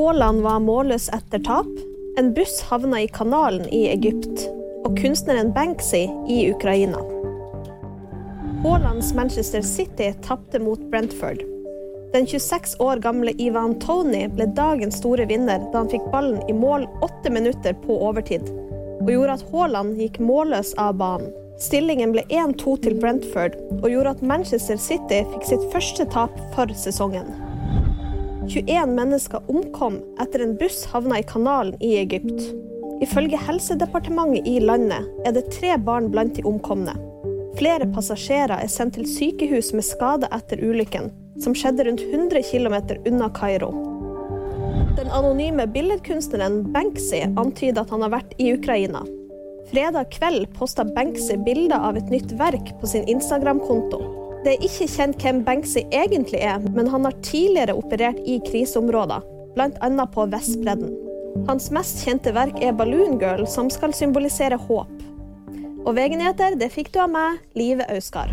Haaland var målløs etter tap, en buss havna i kanalen i Egypt, og kunstneren Banksy i Ukraina. Haalands Manchester City tapte mot Brentford. Den 26 år gamle Ivan Tony ble dagens store vinner da han fikk ballen i mål åtte minutter på overtid, og gjorde at Haaland gikk målløs av banen. Stillingen ble 1-2 til Brentford og gjorde at Manchester City fikk sitt første tap for sesongen. 21 mennesker omkom etter en buss havna i kanalen i Egypt. Ifølge Helsedepartementet i landet er det tre barn blant de omkomne. Flere passasjerer er sendt til sykehus med skade etter ulykken, som skjedde rundt 100 km unna Kairo. Den anonyme billedkunstneren Banksy antyder at han har vært i Ukraina. Fredag kveld posta Banksy bilder av et nytt verk på sin Instagram-konto. Det er ikke kjent hvem Banksy egentlig er, men han har tidligere operert i kriseområder, bl.a. på Vestbredden. Hans mest kjente verk er Balloon Girl, som skal symbolisere håp. Og VG-nyheter det fikk du av meg, Live Auskar.